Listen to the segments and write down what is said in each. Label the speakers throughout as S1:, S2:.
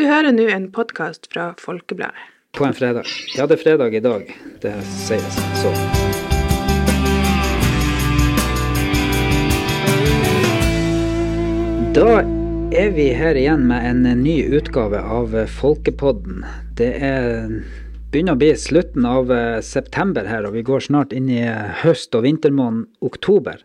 S1: Du hører nå en podkast fra Folkebladet.
S2: På en fredag. Ja, det er fredag i dag. Det sier jeg så. Da er vi her igjen med en ny utgave av Folkepodden. Det er begynner å bli slutten av eh, september her, og vi går snart inn i høst- og vintermåneden oktober.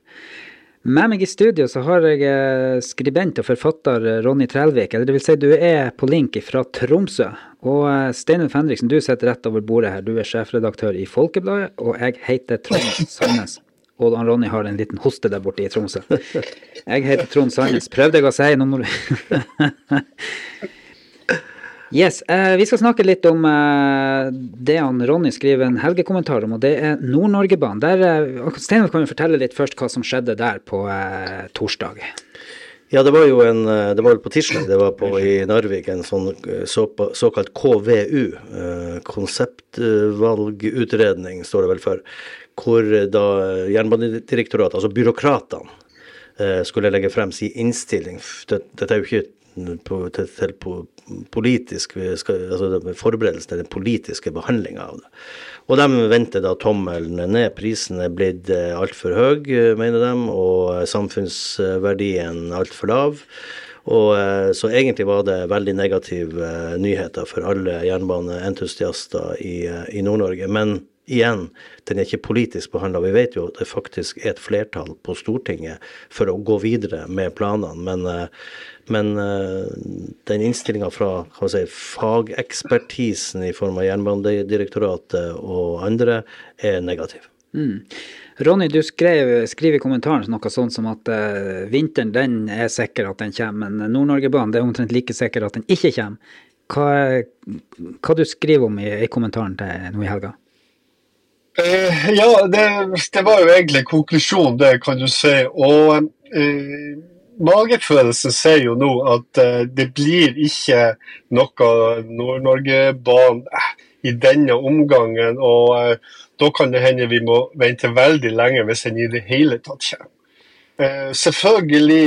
S2: Med meg i studio så har jeg eh, skribent og forfatter Ronny Trelvik. Eller det vil si, du er på link fra Tromsø. Og eh, Steinulf Henriksen, du sitter rett over bordet her. Du er sjefredaktør i Folkebladet, og jeg heter Trond Sandnes. Og Ronny har en liten hoste der borte i Tromsø. Jeg heter Trond Sandnes. Prøvde jeg å si nå må du Yes, eh, Vi skal snakke litt om eh, det han Ronny skriver en helgekommentar om, og det er Nord-Norgebanen. Eh, Steinar kan jo fortelle litt først hva som skjedde der på eh, torsdag.
S3: Ja, det var jo en, det var vel på tirsdag, det var på i Narvik en sånn eh, så, såkalt KVU, eh, konseptvalgutredning står det vel for, hvor da Jernbanedirektoratet, altså byråkratene, eh, skulle legge frem sin innstilling. Dette er jo ikke på, til, politisk altså til den politiske behandlinga av det. Og de vendte da tommelen ned. Prisen er blitt eh, altfor høy, mener de, og samfunnsverdien altfor lav. Og, eh, så egentlig var det veldig negative nyheter for alle jernbaneentusiaster i, i Nord-Norge. Men igjen, den er ikke politisk behandla. Vi vet jo at det faktisk er et flertall på Stortinget for å gå videre med planene. Men, eh, men eh, den innstillinga fra si, fagekspertisen i form av Jernbanedirektoratet og andre er negativ.
S2: Mm. Ronny, du skrev, skriver i kommentaren noe sånt som at uh, vinteren den er sikker at den kommer, men Nord-Norgebanen er omtrent like sikker at den ikke kommer. Hva, hva du skriver om i, i kommentaren til nå i helga?
S4: Uh, ja, det, det, var jo egentlig konklusjonen, det kan du si. Og eh, magefølelsen sier jo nå at eh, det blir ikke noe Nord-Norge-bane i denne omgangen. Og da kan det hende vi må vente veldig lenge hvis den i det hele tatt kommer. selvfølgelig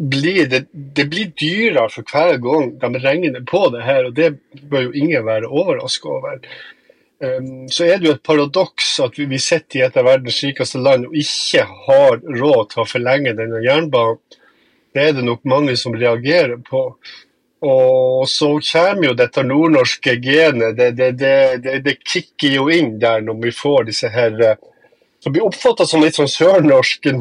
S4: blir det, det blir dyrere for hver gang de regner på det her, og det bør jo ingen være overraska over. Ehm, så er det jo et paradoks at vi sitter i et av verdens rikeste land og ikke har råd til å forlenge denne jernbanen. Det er det nok mange som reagerer på. Og så kommer jo dette nordnorske genet. Det, det, det, det, kicker jo inn der når vi får disse her eh, som blir oppfatta som litt sånn sørnorske,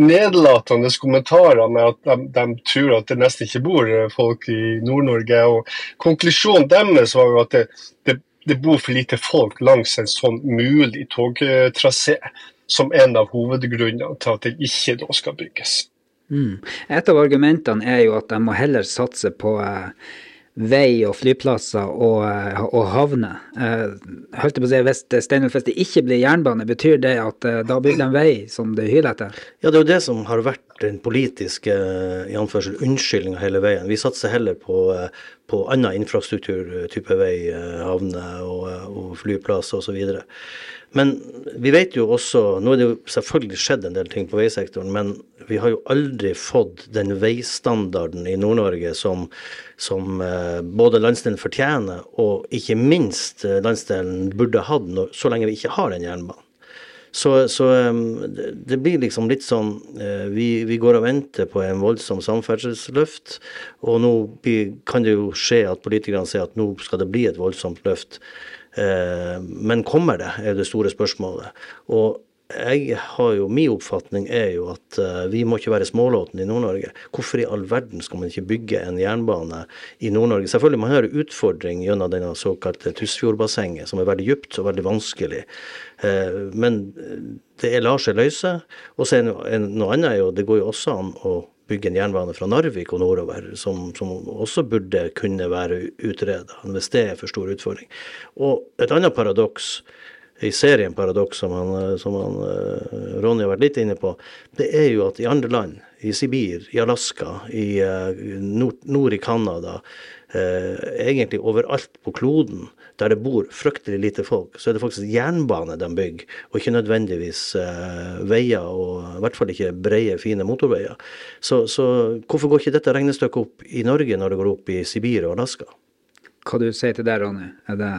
S4: nedlatende kommentarer med at de, de, tror at det nesten ikke bor folk i Nord-Norge. og Konklusjonen deres var jo at det, det det bor for lite folk langs en sånn mulig togtrasé, som en av hovedgrunnene til at det ikke da skal bygges.
S2: Mm. Et av argumentene er jo at de må heller satse på eh, vei og flyplasser og, eh, og havner. Eh, holdt på å si, Hvis Steinulf, hvis det ikke blir jernbane, betyr det at eh, da bygger de vei som det hyler etter?
S3: Ja, det er jo det som har vært den politiske anførsel, unnskyldninga hele veien. Vi satser heller på, på annen infrastruktur, type vei, havner og, og flyplasser osv. Men vi vet jo også Nå er det jo selvfølgelig skjedd en del ting på veisektoren, men vi har jo aldri fått den veistandarden i Nord-Norge som, som eh, både landsdelen fortjener, og ikke minst eh, landsdelen burde hatt så lenge vi ikke har den jernbanen. Så, så det blir liksom litt sånn eh, vi, vi, går og venter på en voldsom samferdselsløft, og nå kan det jo skje at politikerne sier at nå skal det bli et voldsomt løft. Eh, men kommer det, er det store spørsmålet. Og jeg har jo, Min oppfatning er jo at uh, vi må ikke være smålåten i Nord-Norge. Hvorfor i all verden skal man ikke bygge en jernbane i Nord-Norge? Selvfølgelig man har utfordring gjennom denne såkalte Tysfjordbassenget, som er veldig dypt og veldig vanskelig. Uh, men det lar seg løse. Og så er noe annet jo, det går jo også an å bygge en jernbane fra Narvik og nordover, som, som også burde kunne være utreda, hvis det er for stor utfordring. Og et annet paradoks i serien paradoks som, han, som han, eh, Ronny har vært litt inne på, det er jo at i andre land, i Sibir, i Alaska, i nord, nord i Canada, egentlig overalt på kloden der det bor fryktelig lite folk, så er det faktisk jernbane de bygger, og ikke nødvendigvis veier, og i hvert fall ikke brede, fine motorveier. Så, så hvorfor går ikke dette regnestykket opp i Norge når det går opp i Sibir og Alaska?
S2: Hva du sier til det, Ronny? Er det,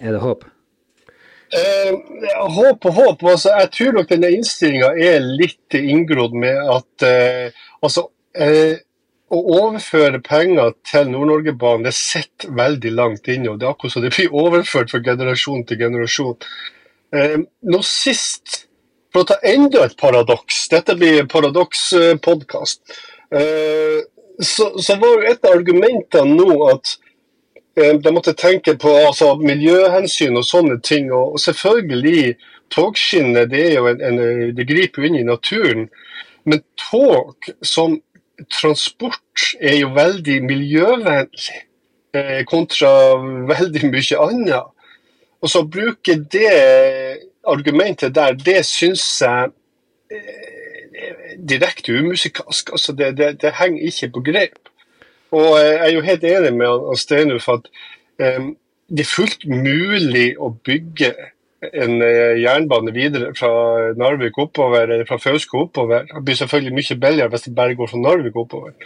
S2: er det håp?
S4: Eh, håp og håp. Altså, jeg tror nok denne innstillinga er litt inngrodd med at eh, altså, eh, å overføre penger til Nord-Norge-banen det sitter veldig langt inne. og Det er akkurat som det blir overført fra generasjon til generasjon. Eh, nå sist, for å ta enda et paradoks, dette blir paradokspodkast, eh, så, så var jo et av argumentene nå at de måtte tenke på altså, miljøhensyn og sånne ting. Og, selvfølgelig, togskinnet det, en, det griper jo inn i naturen. Men tog som transport er jo veldig miljøvennlig eh, kontra veldig mye annet. Og så bruke det argumentet der, det syns jeg eh, direkte umusikalsk. Altså, det, det, det henger ikke på grep. Og jeg er jo helt enig med Steinulf at um, det er fullt mulig å bygge en uh, jernbane videre fra Narvik oppover, eller fra Fauske oppover. Det blir selvfølgelig mye billigere hvis det bare går fra Narvik oppover.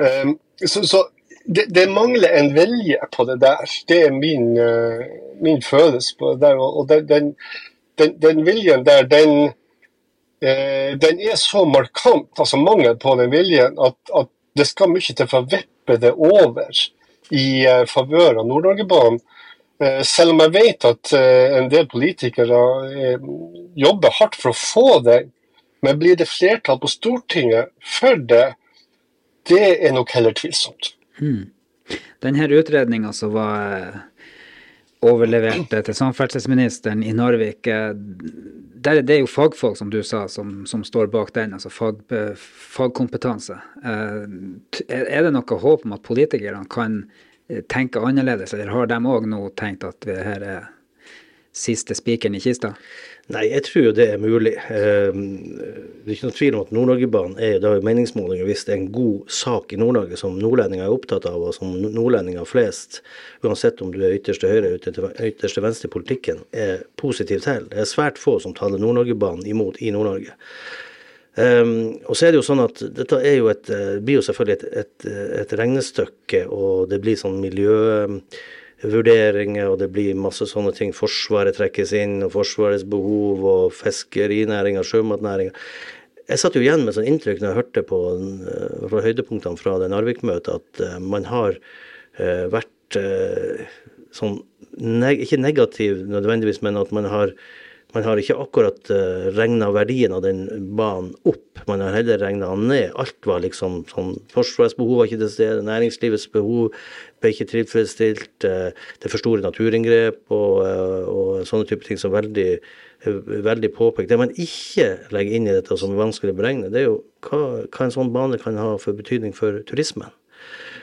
S4: Um, så, så det, det, mangler en vilje på det der. Det er min, uh, min følelse på det der. Og den, den, den, den viljen der, den, uh, den er så markant, altså mangel på den viljen, at, at det skal mye til for å vippe det over i uh, favør av Nord-Norge-banen. Uh, selv om jeg vet at uh, en del politikere jobber hardt for å få det, men blir det flertall på Stortinget for det, det er nok heller tvilsomt.
S2: Hmm. Denne utredninga som var overlevert til samferdselsministeren i Narvik, der, det er jo fagfolk, som du sa, som, som står bak den, altså fag, fagkompetanse. Eh, er det noe håp om at politikerne kan eh, tenke annerledes, eller har de òg nå tenkt at det her er siste spikeren i kista?
S3: Nei, jeg tror jo det er mulig. Eh, det er ikke noe tvil om at Nord-Norgebanen er det har meningsmålinger vist en god sak i Nord-Norge som nordlendinger er opptatt av, og som nordlendinger flest, uansett om du er ytterste høyre eller ytterste venstre i politikken, er positiv til. Det er svært få som taler Nord-Norgebanen imot i Nord-Norge. Um, og så er det jo sånn at dette er jo et, blir jo selvfølgelig et, et, et regnestykke, og det blir sånn miljø vurderinger, og det blir masse sånne ting. Forsvaret trekkes inn, og Forsvarets behov, og fiskerinæringa, sjømatnæringa. Jeg satt jo igjen med sånn inntrykk når jeg hørte på på høydepunktene fra det Narvik-møtet, at uh, man har uh, vært sånn neg Ikke negativ nødvendigvis, men at man har man har ikke akkurat regna verdien av den banen opp, man har heller regna den ned. Alt var liksom sånn Forsvarets behov var ikke til stede, næringslivets behov ble ikke tilfredsstilt. Uh, det er for store naturinngrep og, uh, og sånne type ting som veldig, veldig påpekt. Det man ikke legger inn i dette som er vanskelig å beregne, det er jo hva, hva en sånn bane kan ha for betydning for turismen.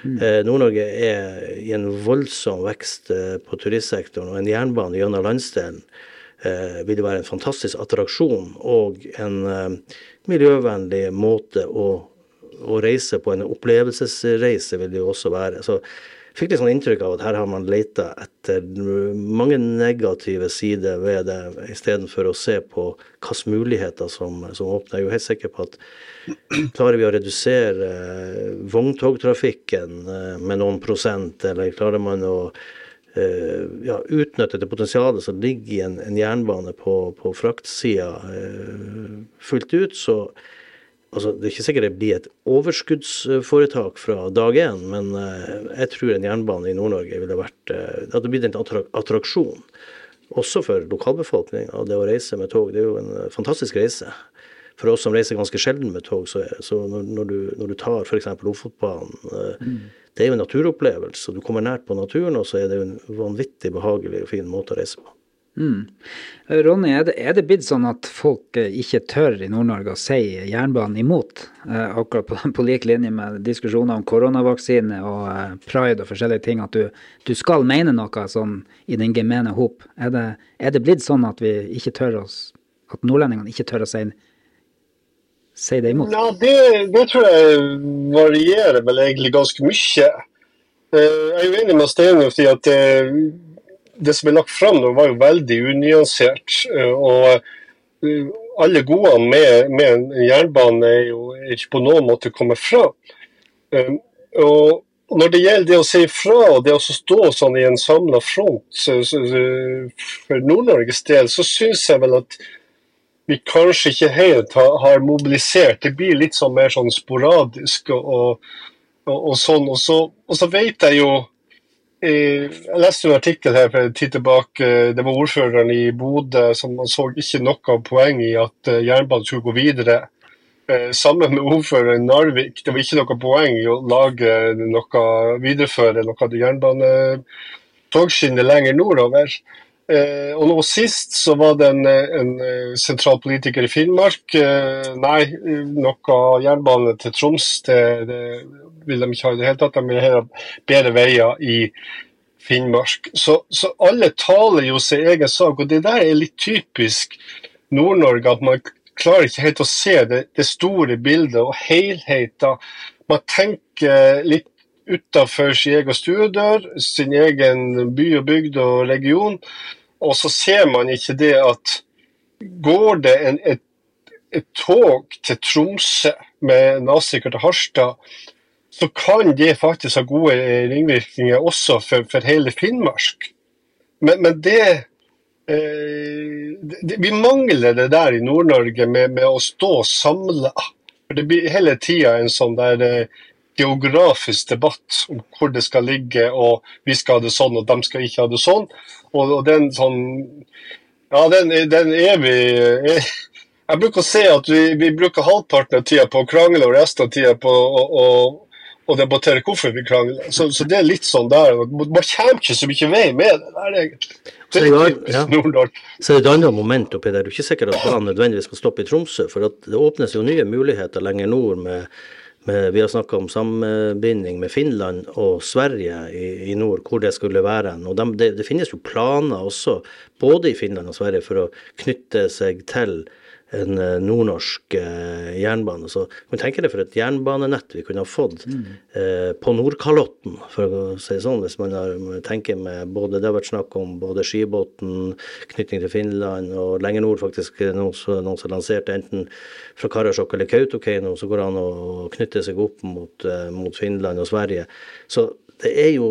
S3: Mm. Nord-Norge er i en voldsom vekst på turistsektoren, og en jernbane gjennom landsdelen eh, vil være en fantastisk attraksjon og en eh, miljøvennlig måte å, å, reise på. En opplevelsesreise vil det jo også være. Så fikk litt sånn inntrykk av at her har man leita etter mange negative sider ved det, istedenfor å se på hvilke muligheter som, som, åpner. Jeg er jo helt sikker på at klarer vi å redusere eh, vogntogtrafikken eh, med noen prosent, eller klarer man å Eh, ja, utnytte det potensialet som ligger i en, en jernbane på, på fraktsida fullt ut, så altså, Det er ikke sikkert det blir et overskuddsforetak fra dag én, men eh, jeg tror en jernbane i Nord-Norge ville vært Det hadde blitt en attraksjon. Også for lokalbefolkninga. Det å reise med tog, det er jo en fantastisk reise for oss som reiser ganske sjelden med tog, så, så når, når, du, når, du, tar f.eks. Ofotbanen mm det er jo en naturopplevelse. Du kommer nært på naturen, og så er det jo en vanvittig behagelig og fin måte å reise på.
S2: Mm. Ronny, er det, er det, blitt sånn at folk eh, ikke tør i Nord-Norge å si jernbanen imot? Eh, akkurat på, på, lik linje med diskusjoner om koronavaksine og eh, pride og forskjellige ting, at du, du, skal mene noe sånn i den gemene hop. Er det, er det blitt sånn at vi ikke tør oss, at nordlendingene ikke tør å si, si det imot?
S4: Ja, det, det tror jeg varierer vel egentlig ganske mye. Eh, Jeg er jo enig med Steinhoff i at det, som er lagt fram var jo veldig unyansert. eh, Og eh, alle godene med, med en jernbane er jo ikke på noen måte kommet fra. Eh, Og når det gjelder det å si ifra og det å stå sånn i en samla front for Nord-Norges del, så syns jeg vel at vi kanskje ikke helt har, mobilisert. Det blir litt sånn mer sånn sporadisk og, og, og, sånn. Og så, og så vet jeg jo Jeg leste en artikkel her for en tid tilbake. Det var ordføreren i Bodø som så ikke noe poeng i at eh, jernbanen skulle gå videre. Eh, Sammen med ordføreren i Narvik. Det var ikke noe poeng i å lage noe, videreføre noe jernbanetogskinne lenger nordover. Eh, og nå sist så var det en, en sentral politiker i Finnmark. Nei, noe jernbane til Troms det, det vil de ikke ha i det hele tatt. De vil ha bedre veier i Finnmark. Så, så alle taler jo sin egen sak, og det der er litt typisk Nord-Norge. At man klarer ikke helt å se det, det store bildet og helheten. Man tenker litt utenfor sin egen stuedør, sin egen by og bygd og region, og så ser man ikke det at går det en, et, et tog til Tromsø med nazikere til Harstad, så kan det faktisk ha gode ringvirkninger også for, for hele Finnmark. Men, men det, eh, det Vi mangler det der i Nord-Norge med, med å stå samla. Det blir hele tida en sånn der eh, geografisk debatt om hvor det skal ligge, og vi skal ha det sånn, og de skal ikke ha det sånn. Og, og den sånn Ja, den, den er vi er, Jeg bruker å se at vi, vi bruker halvparten av tida på å krangle og resten av tida på å, å, å debattere hvorfor vi krangler. Så, så det er litt sånn der. Man kommer ikke så mye vei med det der, egentlig. Det
S3: Så det,
S4: typisk
S3: ja.
S4: Nord-Norge.
S3: Er det et annet moment oppi der. Du er ikke sikker at planen nødvendigvis skal stoppe i Tromsø, for det åpnes jo nye muligheter lenger nord med, med Vi har snakka om sambinding med Finland og Sverige i, i nord, hvor det skulle være. Og de, det, det finnes jo planer også, både i Finland og Sverige, for å knytte seg til en eh, nordnorsk eh, jernbane. Så man tenker det for et jernbanenett vi kunne ha fått eh, på Nordkalotten, for å si det sånn. Hvis man har, tenker med både Det har vært snakk om både Skibotn, knytning til Finland, og lenger nord faktisk eh, noen, noen som lanserte enten fra Karasjok eller Kautokeino, så går det an å knytte seg opp mot, eh, mot Finland og Sverige. Så det er jo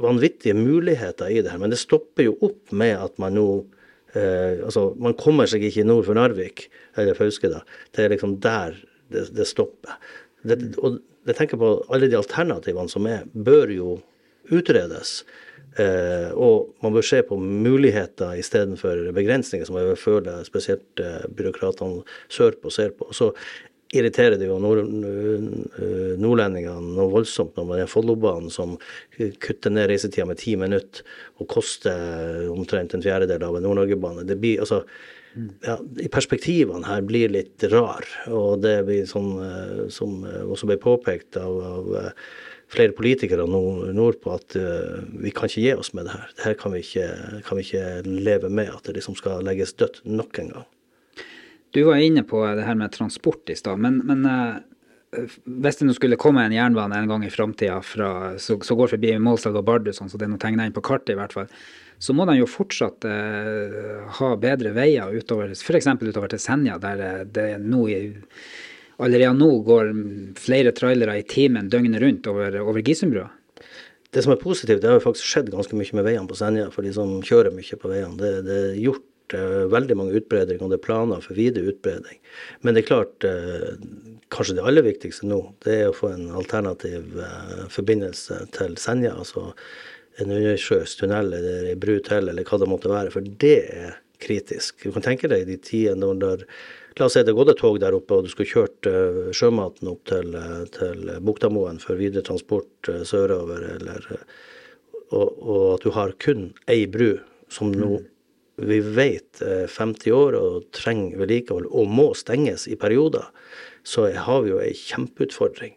S3: vanvittige muligheter i det her, men det stopper jo opp med at man nå Eh, altså, Man kommer seg ikke nord for Narvik eller Fauske. da. Det er liksom der det, det stopper. Det, og jeg tenker på alle de alternativene som er, bør jo utredes. Eh, og man bør se på muligheter istedenfor begrensninger, som jeg føler spesielt eh, byråkratene sørpå ser på. Så irriterer det jo nord, nordlendingene noe voldsomt når man er Follobanen som kutter ned reisetida med ti minutter og koster omtrent en fjerdedel av en Nord-Norge-bane. Det blir altså ja, i Perspektivene her blir litt rar, og det blir sånn eh, som eh, også ble påpekt av, av eh, flere politikere nord, nordpå, at uh, vi kan ikke gi oss med det her. Det her kan vi ikke, kan vi ikke leve med, at det liksom skal legges dødt nok en gang.
S2: Du var inne på det her med transport i stad, men, men eh, hvis det nå skulle komme en jernbane en gang i framtida som går forbi Målselv og Bardu, sånn, så det er noe tegna inn på kartet i hvert fall, så må den jo fortsatt eh, ha bedre veier utover f.eks. utover til Senja, der eh, det nå i, allerede nå går flere trailere i timen døgnet rundt over, over Gisundbrua.
S3: Det som er positivt, det har jo faktisk skjedd ganske mye med veiene på Senja for de som kjører mye på veiene. Det, det er gjort veldig mange utbredninger og det er planer for videre utbredning, Men det er klart, eh, kanskje det aller viktigste nå, det er å få en alternativ eh, forbindelse til Senja. altså en undersjøisk tunnel eller ei bru til, eller hva det måtte være. For det er kritisk. Du kan tenke deg de tidene når La oss si det gått et tog der oppe, og du skulle kjørt sjømaten opp til, til Buktamoen for videre transport sørover, eller og, og, at du har kun ei bru som nå vi vet er 50 år og trenger vedlikehold og må stenges i perioder, så har vi jo ei kjempeutfordring.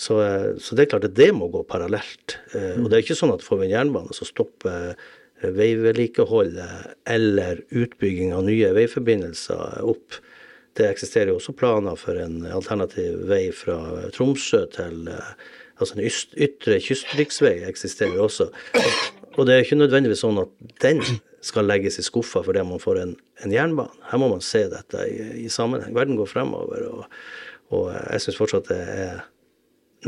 S3: Så, så, det er klart at det må gå parallelt. Og det er ikke sånn at får vi en jernbane, så stopper veivedlikeholdet eller utbygging av nye veiforbindelser opp. det eksisterer jo også planer for en alternativ vei fra Tromsø til eh, Altså en ytre kystriksvei eksisterer jo også. Og det er ikke nødvendigvis sånn at den skal legges i skuffa fordi man får en, en jernbane. Her må man se dette i, i sammenheng. Verden går fremover, og, og jeg syns fortsatt det er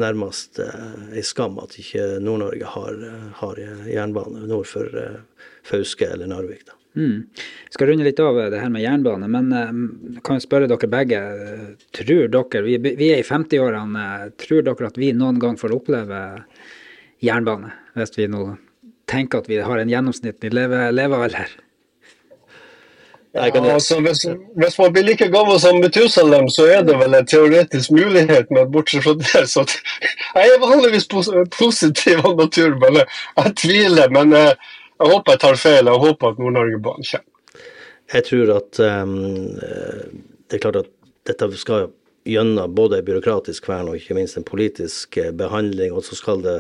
S3: nærmest eh, ei skam at ikke Nord-Norge har, eh, har jernbane nord for eh, Fauske eller Narvik. da.
S2: Mm. Skal runde litt av det her med jernbane, men eh, kan jeg spørre dere begge. eh, Tror dere, vi, vi er i 50-årene, eh, tror dere at vi noen gang får oppleve jernbane? Hvis vi nå tenker at vi har en gjennomsnittlig leve, levealder?
S4: Ja, altså, hvis, hvis man blir like gammel som Metusalem, så er det vel en teoretisk mulighet, men bortsett fra det, så Jeg er vanligvis positiv av natur, men jeg, jeg tviler. Men jeg, jeg håper jeg tar feil. Jeg håper at Nord-Norge-banen kommer.
S3: Jeg tror at um, eh, det er klart at dette skal gjennom både en byråkratisk kvern og ikke minst en politisk eh, behandling, og så skal det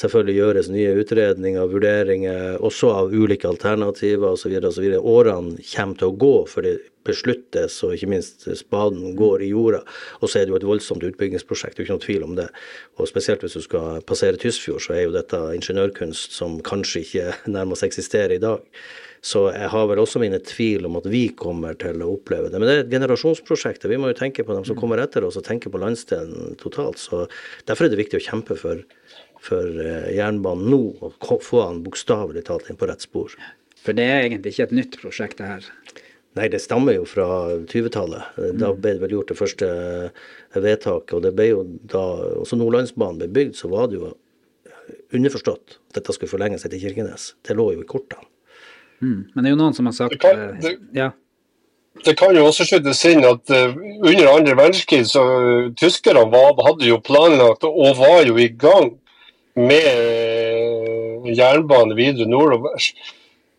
S3: selvfølgelig gjøres nye utredninger vurderinger, også av ulike alternativer osv. osv. Årene kommer til å gå før det besluttes, og ikke minst spaden går i jorda. Og så er det jo et voldsomt utbyggingsprosjekt, det er jo ikke noe tvil om det. Og spesielt hvis du skal passere Tysfjord, så er jo dette ingeniørkunst som kanskje ikke nærmest eksisterer i dag. Så jeg har vel også mine tvil om at vi kommer til å oppleve det. Men det er et generasjonsprosjekt. Vi må jo tenke på dem som kommer etter oss, og tenke på landsdelen totalt. Så Derfor er det viktig å kjempe for, for eh, jernbanen nå, og få han bokstavelig talt inn på rett spor.
S2: For det er egentlig ikke et nytt prosjekt, det her.
S3: Nei, det stammer jo fra 20-tallet. Da ble det vel gjort det første eh, vedtaket. Og det ble jo da også Nordlandsbanen ble bygd, så var det jo underforstått at dette skulle forlenges til Kirkenes. Det lå jo i kortene.
S2: Mm. Men det er jo noen som har sagt
S4: Det kan-
S2: eh,
S4: det-
S2: Ja.
S4: Det kan jo også skytes inn at eh, under andre verdenskrig så uh, tyskerne var, hadde jo planlagt og var jo i gang med eh, jernbane videre nordover.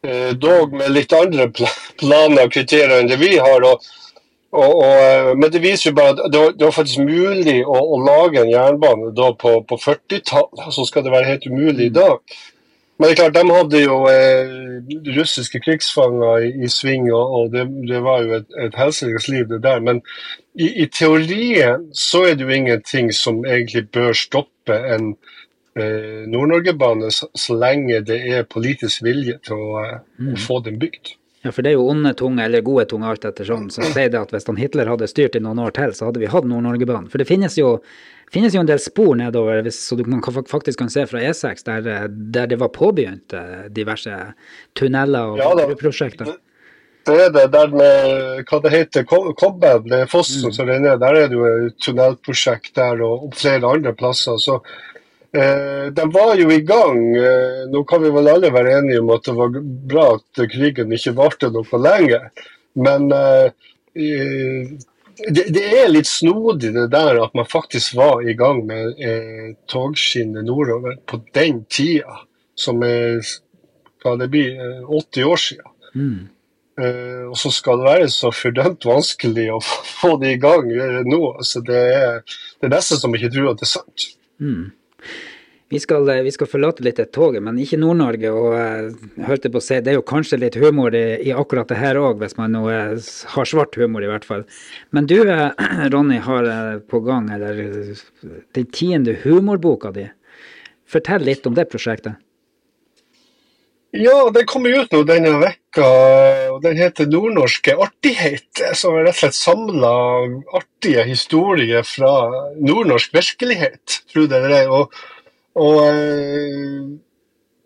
S4: Eh, dog med litt andre planer og kriterier enn det vi har. Og, og, og, eh, men det viser jo bare at det var, det var faktisk mulig å, å lage en jernbane da på, på 40-tallet. Så skal det være helt umulig i dag. Men det er klart, de hadde jo eh, russiske krigsfanger i, i sving, og, og det, det var jo et, et helsikes liv, det der. Men i, i teorien så er det jo ingenting som egentlig bør stoppe en Nord-Norge-bane så, så lenge det er politisk vilje til å, mm. å få den bygd.
S2: Ja, for det er jo onde tunge eller gode tunge alt etter sånn, som sier det at hvis han Hitler hadde styrt i noen år til, så hadde vi hatt Nord-Norge-banen. For det finnes jo, finnes jo en del spor nedover, hvis, så man kan, faktisk kan se fra E6, der, eh, der det var påbegynt eh, diverse tunneler og
S4: Ja
S2: prosjekter.
S4: Det er det der med hva det heter, Kobben, det er fossen som renner. Der er det jo et tunnelprosjekt der og flere andre plasser. Så eh, de var jo i gang. Eh, nå kan vi vel alle være enige om at det var bra at krigen ikke varte noe lenger. Men eh, eh, det, er litt snodig det der at man faktisk var i gang med togskinnet nordover på den tida, som er hva det blir, eh, 80 år siden.
S2: Mm.
S4: Eh, og så skal det være så fordømt vanskelig å få det i gang eh, nå. Altså det, er, det er nesten som ikke tror at det er sant.
S2: Mm. Vi skal, eh, vi skal forlate litt et toget, men ikke Nord-Norge. Og eh, jeg holdt på å si, det er jo kanskje litt humor i, i akkurat det her òg, hvis man nå eh, har svart humor, i hvert fall. Men du, Ronny, har på gang eller den tiende humorboka di. Fortell litt om det prosjektet.
S4: Ja, den kommer ut nå denne vekka, og den heter 'Nordnorske artigheter'. Som er rett og slett samla artige historier fra nordnorsk virkelighet, tro det. Og, og eh,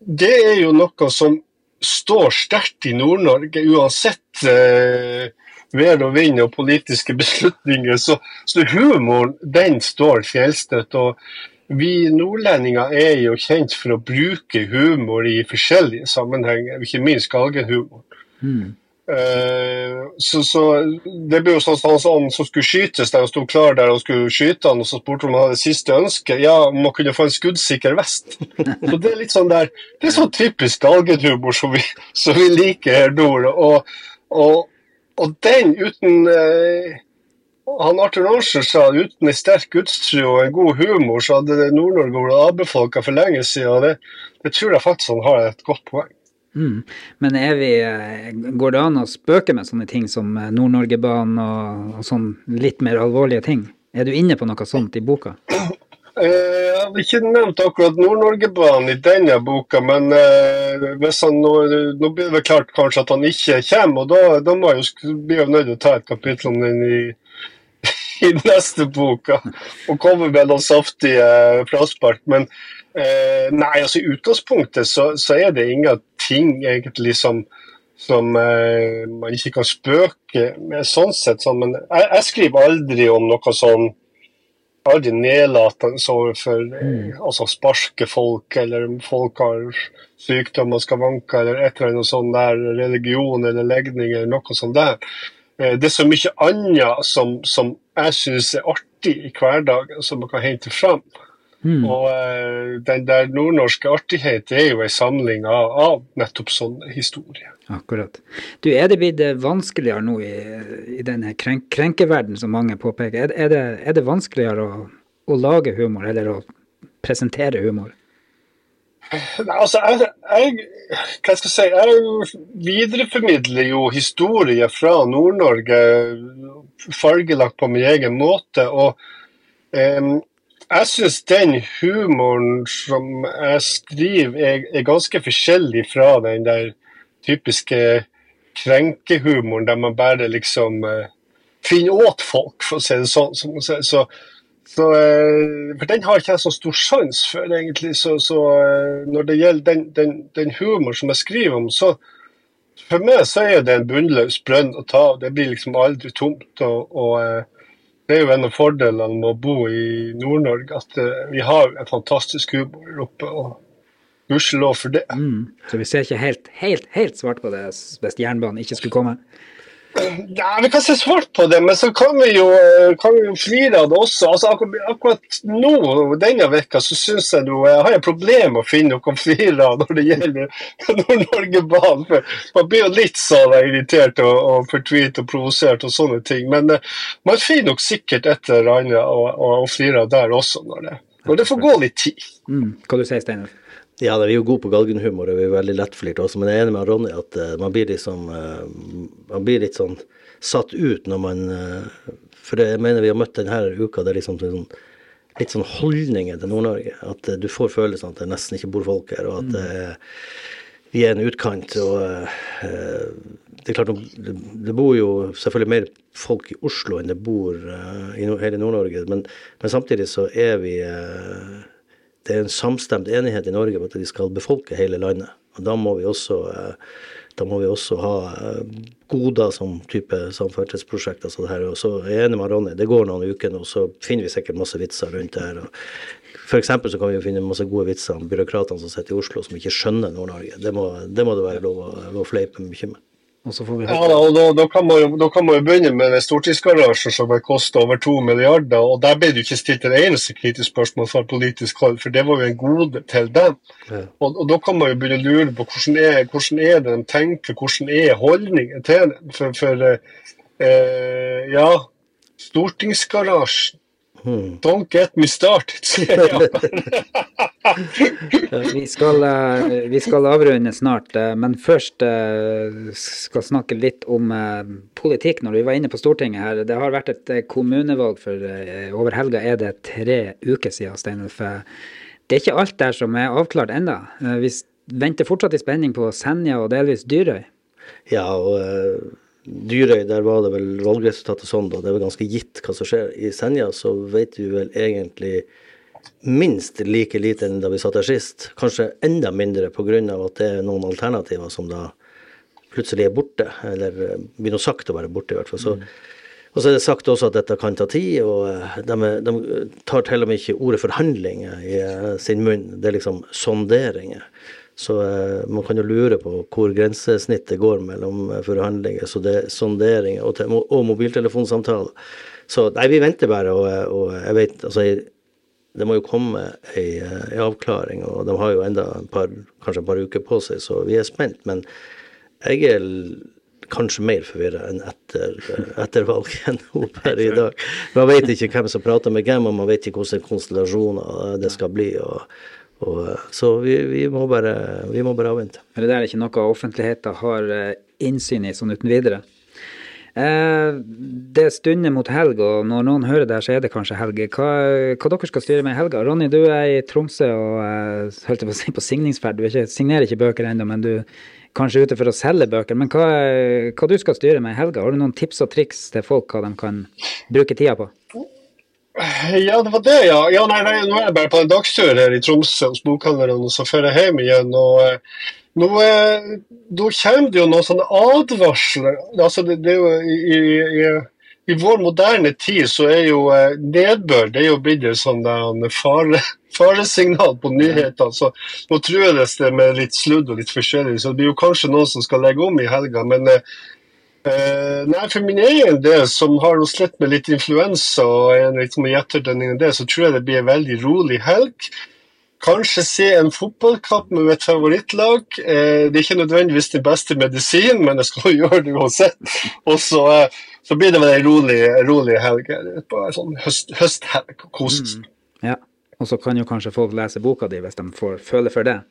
S4: det er jo noe som står sterkt i Nord-Norge, uansett eh, vær og vind og politiske beslutninger. Så, så humoren, den står fjellstøtt. og vi nordlendinger er jo kjent for å bruke humor i forskjellige sammenhenger, ikke minst galgenhumor.
S2: Mm.
S4: Uh, så, så Det ble jo sånn at han sånn, som skulle skytes der og sto klar der og skulle skyte han, og så spurte om han hadde siste ønske. Ja, om han kunne få en skuddsikker vest. så Det er litt sånn der, det er sånn typisk galgenhumor som vi, som vi liker her nord. Og, og, og den uten eh, han Arthur Arntzen sa uten en sterk gudstro og en god humor, så hadde Nord-Norge vært avbefolka for lenge siden. Det, det tror jeg faktisk han har et godt poeng.
S2: Mm. Men vi, går det an å spøke med sånne ting som Nord-Norgebanen og, og sånn litt mer alvorlige ting? Er du inne på noe sånt i boka?
S4: Eh, Jeg har ikke nevnt akkurat Nord-Norgebanen i denne boka, men eh, hvis han nå, nå blir det klart kanskje at han ikke kommer, og da, da må jeg jo blir jeg nødt til å ta et kapittel om den i, i neste boka, og komme med noen saftige fraspark. Men eh, nei, altså i utgangspunktet så, så er det ingenting egentlig som som eh, man ikke kan spøke med sånn sett. Sånn, men jeg, jeg skriver aldri om noe sånn aldri nedlatende overfor mm. altså sparke folk, eller om folk har sykdom og skavanker, eller et eller annet sånn der religion eller legning, eller noe sånt der. Eh, Det er så mye annet som, som jeg syns er artig i hverdagen, som man kan hente fram.
S2: Mm.
S4: Og eh, den der nordnorske artighet er jo ei samling av, av nettopp sånn historie.
S2: Akkurat. Du, er det blitt eh, vanskeligere nå i, i denne krenk, krenkeverden som mange påpeker? Er, er, det, er det vanskeligere å, å lage humor, eller å presentere humor?
S4: Nei, altså, jeg, jeg, hva skal jeg si, jeg videreformidler jo historier fra Nord-Norge, fargelagt på min egen måte. og em, jeg syns den humoren som jeg skriver, er, er ganske forskjellig fra den der typiske krenkehumoren der man bare liksom eh, finner åt folk, for å si det sånn. Så, så, så, eh, for den har ikke jeg så stor sans for, egentlig. Så, så eh, når det gjelder den, den, den humor som jeg skriver om, så for meg så er det en bunnløs brønn å ta av. Det blir liksom aldri tomt. og, og eh, det er jo en av fordelene med å bo i Nord-Norge, at vi har en fantastisk humor oppe. og Gudskjelov for det.
S2: Mm. Så vi ser ikke helt, helt, helt svart på det hvis jernbanen ikke skulle komme?
S4: Ja, Vi kan se svart på det, men så kan vi jo, eh, kan vi jo flire av det også. Altså, akkurat, nå, denne veka, så syns jeg jo, jeg har et problem med å finne noe å flire av når det gjelder Nord-Norge-banen. Man blir jo litt sånn irritert og, og fortvilt og provosert og sånne ting. Men uh, man finner nok sikkert et eller annet å, å, flire av der også, når det, når det får gå litt tid.
S2: Mm. Hva du sier Steinar?
S3: Ja, vi er jo gode på galgenhumor, og vi er veldig lettflirte også, men jeg er enig med Ronny at eh, man blir liksom Man blir litt sånn satt ut når man eh, For jeg mener vi har møtt denne uka, det er liksom sånn, litt sånn holdninger til Nord-Norge. At du får følelsen at det nesten ikke bor folk her, og at eh, vi er en utkant. og det er klart, det, bor jo selvfølgelig mer folk i Oslo enn det bor i hele Nord-Norge, men, men samtidig så er vi det er en samstemt enighet i Norge om at vi skal befolke hele landet. Og da må vi også, eh, må vi også ha eh, goder som type samferdselsprosjekter. Altså det. Og så er jeg enig med Ronny, det går noen uker nå, så finner vi sikkert masse vitser rundt det her. For så kan vi finne masse gode vitser om byråkratene som sitter i Oslo som ikke skjønner Nord-Norge. Det, det må det være lov å, lov å fleipe mye med.
S2: Og så får vi
S4: Ja, og da, da, kan man jo, da kan man jo begynne med stortingsgarasjen som har kosta over to milliarder. og Der ble det jo ikke stilt et eneste kritisk spørsmål fra politisk hold, for det var jo en gode til dem.
S3: Ja.
S4: Og, og Da kan man jo begynne å lure på hvordan er, hvordan er det de tenker, hvordan er holdningen til det. For, for eh, ja, stortingsgarasjen
S3: Hmm.
S4: Don't get me started, sier Japan.
S2: Vi skal, eh, vi skal avrunde snart, eh, men først eh, skal snakke litt om politikk når vi var inne på Stortinget her. Det har vært et kommunevalg for over helga er det tre uker siden, Steinulf. Det er ikke alt der som er avklart ennå. Vi venter fortsatt i spenning på Senja og delvis Dyrøy.
S3: Ja, og Dyrøy, der var det vel valgresultatet sånn, da. Det vel ganske gitt hva som skjer. I Senja så vet vi vel egentlig minst like lite enn da vi satt her sist. Kanskje enda mindre pga. at det er noen alternativer som da plutselig er borte. Eller begynner blir sagt å være borte, i hvert fall. Så, Og så er det sagt også at dette kan ta tid, og eh, de, de tar til og med ikke ordet forhandlinger i eh, sin munn. Det er liksom sonderinger. Så eh, man kan jo lure på hvor grensesnittet går mellom eh, forhandlinger, så det, sonderinger og, og mobiltelefonsamtaler. Så nei, vi venter bare, og, eh, og jeg vet altså jeg, det må jo komme ei, eh, ei avklaring, og de har jo enda en par, kanskje et par uker på seg, så vi er spent. Men jeg er kanskje mer forvirra enn etter, etter valget nå per i dag. Man vet ikke hvem som prater med hvem, og man vet ikke hvilke konstellasjoner det skal bli. og Og, eh, så vi, vi, må bare, vi må bare avvente.
S2: Men det er ikke noe offentligheten har eh, innsyn i sånn uten videre? Eh, det stunder mot helg, og når noen hører det her, så er det kanskje helg. Hva, hva dere skal styre med i helga? Ronny, du er i Tromsø og eh, holdt på å si på signingsferd. Du ikke, signerer ikke bøker ennå, men du er kanskje ute for å selge bøker. Men hva, hva du skal styre med i helga? Har du noen tips og triks til folk hva de kan bruke tida på?
S4: Ja, det var det, ja. ja nei, nei, nå er jeg bare på en dagstur her i Tromsø hos bokhandlerne, og så drar jeg hjem igjen. og Nå, nå, eh, da kommer det jo noen sånne advarsler. Altså, det, det jo, i, i, i, vår moderne tid så er jo eh, nedbør det er jo blitt et sånt fare, faresignal på nyhetene. Så nå trues det med litt sludd og litt forskjellig, så det blir jo kanskje noen som skal legge om i helga. men eh, nei, For min egen del, som har slitt med litt influensa og er litt med det, så tror jeg det blir en veldig rolig helg. Kanskje se en fotballkamp med mitt favorittlag. Uh, det er ikke nødvendigvis den beste medisin, men jeg skal gjøre det uansett. Og så, uh, så blir det vel en rolig, rolig helg. Bare sånn høst, høsthelg. Kose seg.
S2: Mm. Ja. Og så kan jo kanskje folk lese boka di hvis de får føle for det.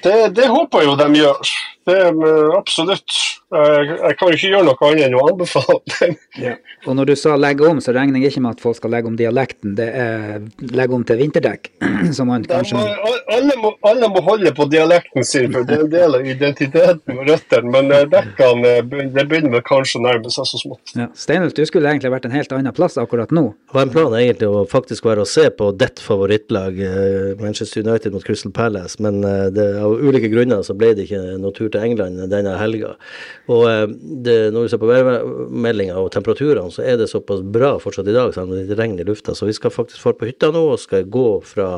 S4: Det, det håper jeg jo de gjør. Det er absolutt. Jeg, jeg kan ikke gjøre noe annet enn å anbefale.
S2: ja. Og når du sa legge om, så regner jeg ikke med at folk skal legge om dialekten. Det er legge om til vinterdekk. som man kanskje...
S4: Må, alle, må, alle, må, holde på dialekten sin, for det er en del av identiteten og røttene. Men eh, dekkene eh, det begynner vel kanskje å nærme seg så smått.
S2: Ja. Steinulf, du skulle egentlig vært en helt annen plass akkurat nå.
S3: Det var en plan egentlig å faktisk være å se på ditt favorittlag, eh, Manchester United mot Crystal Palace, men det, av ulike grunner så ble det ikke noe tur til England denne helga. Og eh, det, når vi ser på værmeldinga og temperaturene, så er det såpass bra fortsatt i dag, selv om det er litt regn i lufta. Så vi skal faktisk få på hytta nå og skal gå fra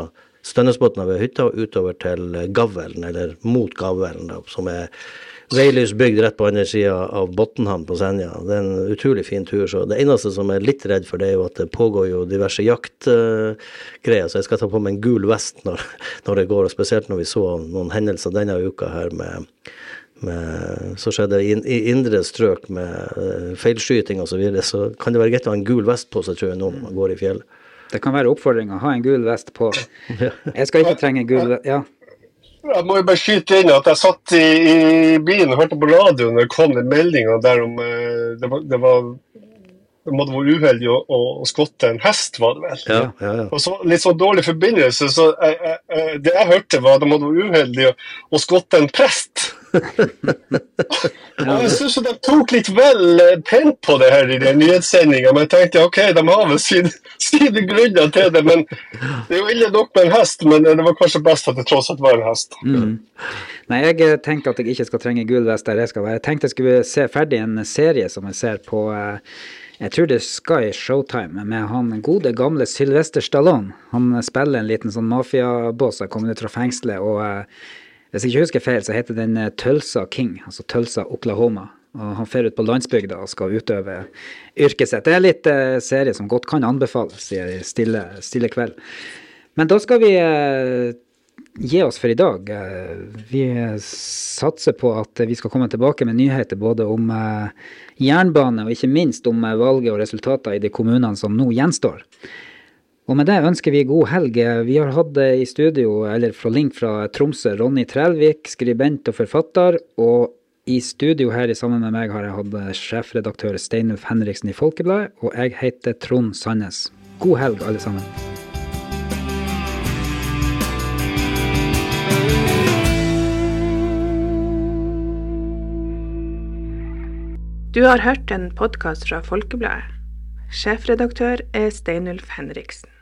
S3: Stønnesbotna ved hytta og utover til Gavlen, eller mot Gavlen, da, som er veilys bygd rett på andre sida av Botnhamn på Senja. Det er en utrolig fin tur. så Det eneste som er litt redd for, det er jo at det pågår jo diverse jaktgreier. Uh, så jeg skal ta på meg en gul vest når, når det går, og spesielt når vi så noen hendelser denne uka her med med, så skjedde i, i indre strøk med uh, feilskyting osv., så, videre, så kan det være greit å ha en gul vest på seg, tror jeg, nå når man går i fjellet.
S2: Det kan være oppfordring å ha en gul vest på. Jeg skal ikke trenge gul vest. Ja.
S4: Jeg må jo bare skyte inn at jeg satt i, i bilen og hørte på radioen når det kom den meldinga der om uh, det var, det var det måtte være uheldig å, å, å, skotte en hest, var det vel.
S3: Ja, ja, ja.
S4: Og så Litt sånn dårlig forbindelse. så jeg, jeg, Det jeg hørte, var at det måtte være uheldig å, å skotte en prest. Jeg syns de tok litt vel eh, pent på det her i den nyhetssendinga, men jeg tenkte ok, de har vel sine, sine grunner til det. men Det er jo ille nok med en hest, men det var kanskje best at det tross alt var en hest.
S2: Mm. Nei, Jeg eh, tenker at jeg ikke skal trenge gul vest der jeg skal være. Jeg tenkte jeg skulle se ferdig en serie som jeg ser på uh, jeg tror det er Sky Showtime med han gode, gamle Sylvester Stallone. Han spiller en liten sånn mafiaboss som kommer ut fra fengselet. og Hvis jeg ikke husker feil, så heter den uh, Tulsa King, altså Tulsa Oklahoma. Og Han fer ut på landsbygda og skal utøve yrket sitt. Det er litt uh, serie som godt kan anbefales i stille, stille kveld. Men da skal vi gi oss for i dag. Eh, vi satser på at vi skal komme tilbake med nyheter både om eh, jernbane og ikke minst om eh, valget og resultater i de kommunene som nå gjenstår. Og med det ønsker vi god helg. Vi har hatt i studio, eller fra link fra Tromsø, Ronny Trælvik, skribent og forfatter. Og i studio her sammen med meg har jeg hatt sjefredaktør Steinulf Henriksen i Folkebladet, og jeg heter Trond Sandnes. God helg, alle sammen.
S1: Du har hørt en podkast fra Folkebladet. Sjefredaktør er Steinulf Henriksen.